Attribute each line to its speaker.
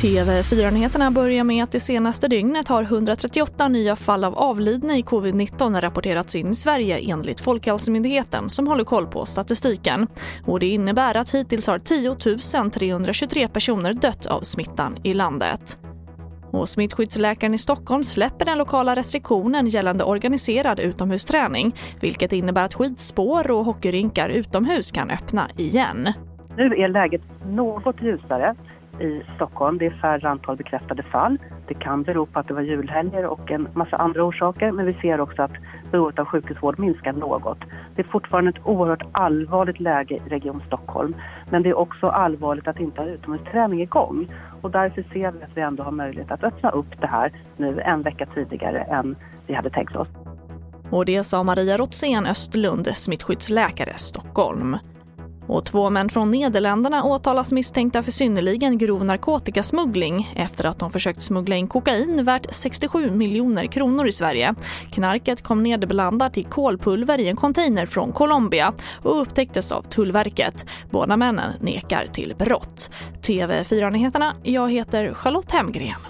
Speaker 1: TV4-nyheterna börjar med att det senaste dygnet har 138 nya fall av avlidna i covid-19 rapporterats in i Sverige enligt Folkhälsomyndigheten som håller koll på statistiken. Och det innebär att hittills har 10 323 personer dött av smittan i landet. Och smittskyddsläkaren i Stockholm släpper den lokala restriktionen gällande organiserad utomhusträning vilket innebär att skidspår och hockeyrinkar utomhus kan öppna igen.
Speaker 2: Nu är läget något ljusare i Stockholm. Det är färre antal bekräftade fall. Det kan bero på att det var julhelger och en massa andra orsaker men vi ser också att behovet av sjukhusvård minskar något. Det är fortfarande ett oerhört allvarligt läge i Region Stockholm men det är också allvarligt att inte ha utomhusträning igång och därför ser vi att vi ändå har möjlighet att öppna upp det här nu en vecka tidigare än vi hade tänkt oss.
Speaker 1: Och det sa Maria Rotzén Östlund, smittskyddsläkare Stockholm. Och två män från Nederländerna åtalas misstänkta för synnerligen grov narkotikasmuggling efter att de försökt smuggla in kokain värt 67 miljoner kronor i Sverige. Knarket kom nedblandat i kolpulver i en container från Colombia och upptäcktes av Tullverket. Båda männen nekar till brott. TV4-nyheterna, jag heter Charlotte Hemgren.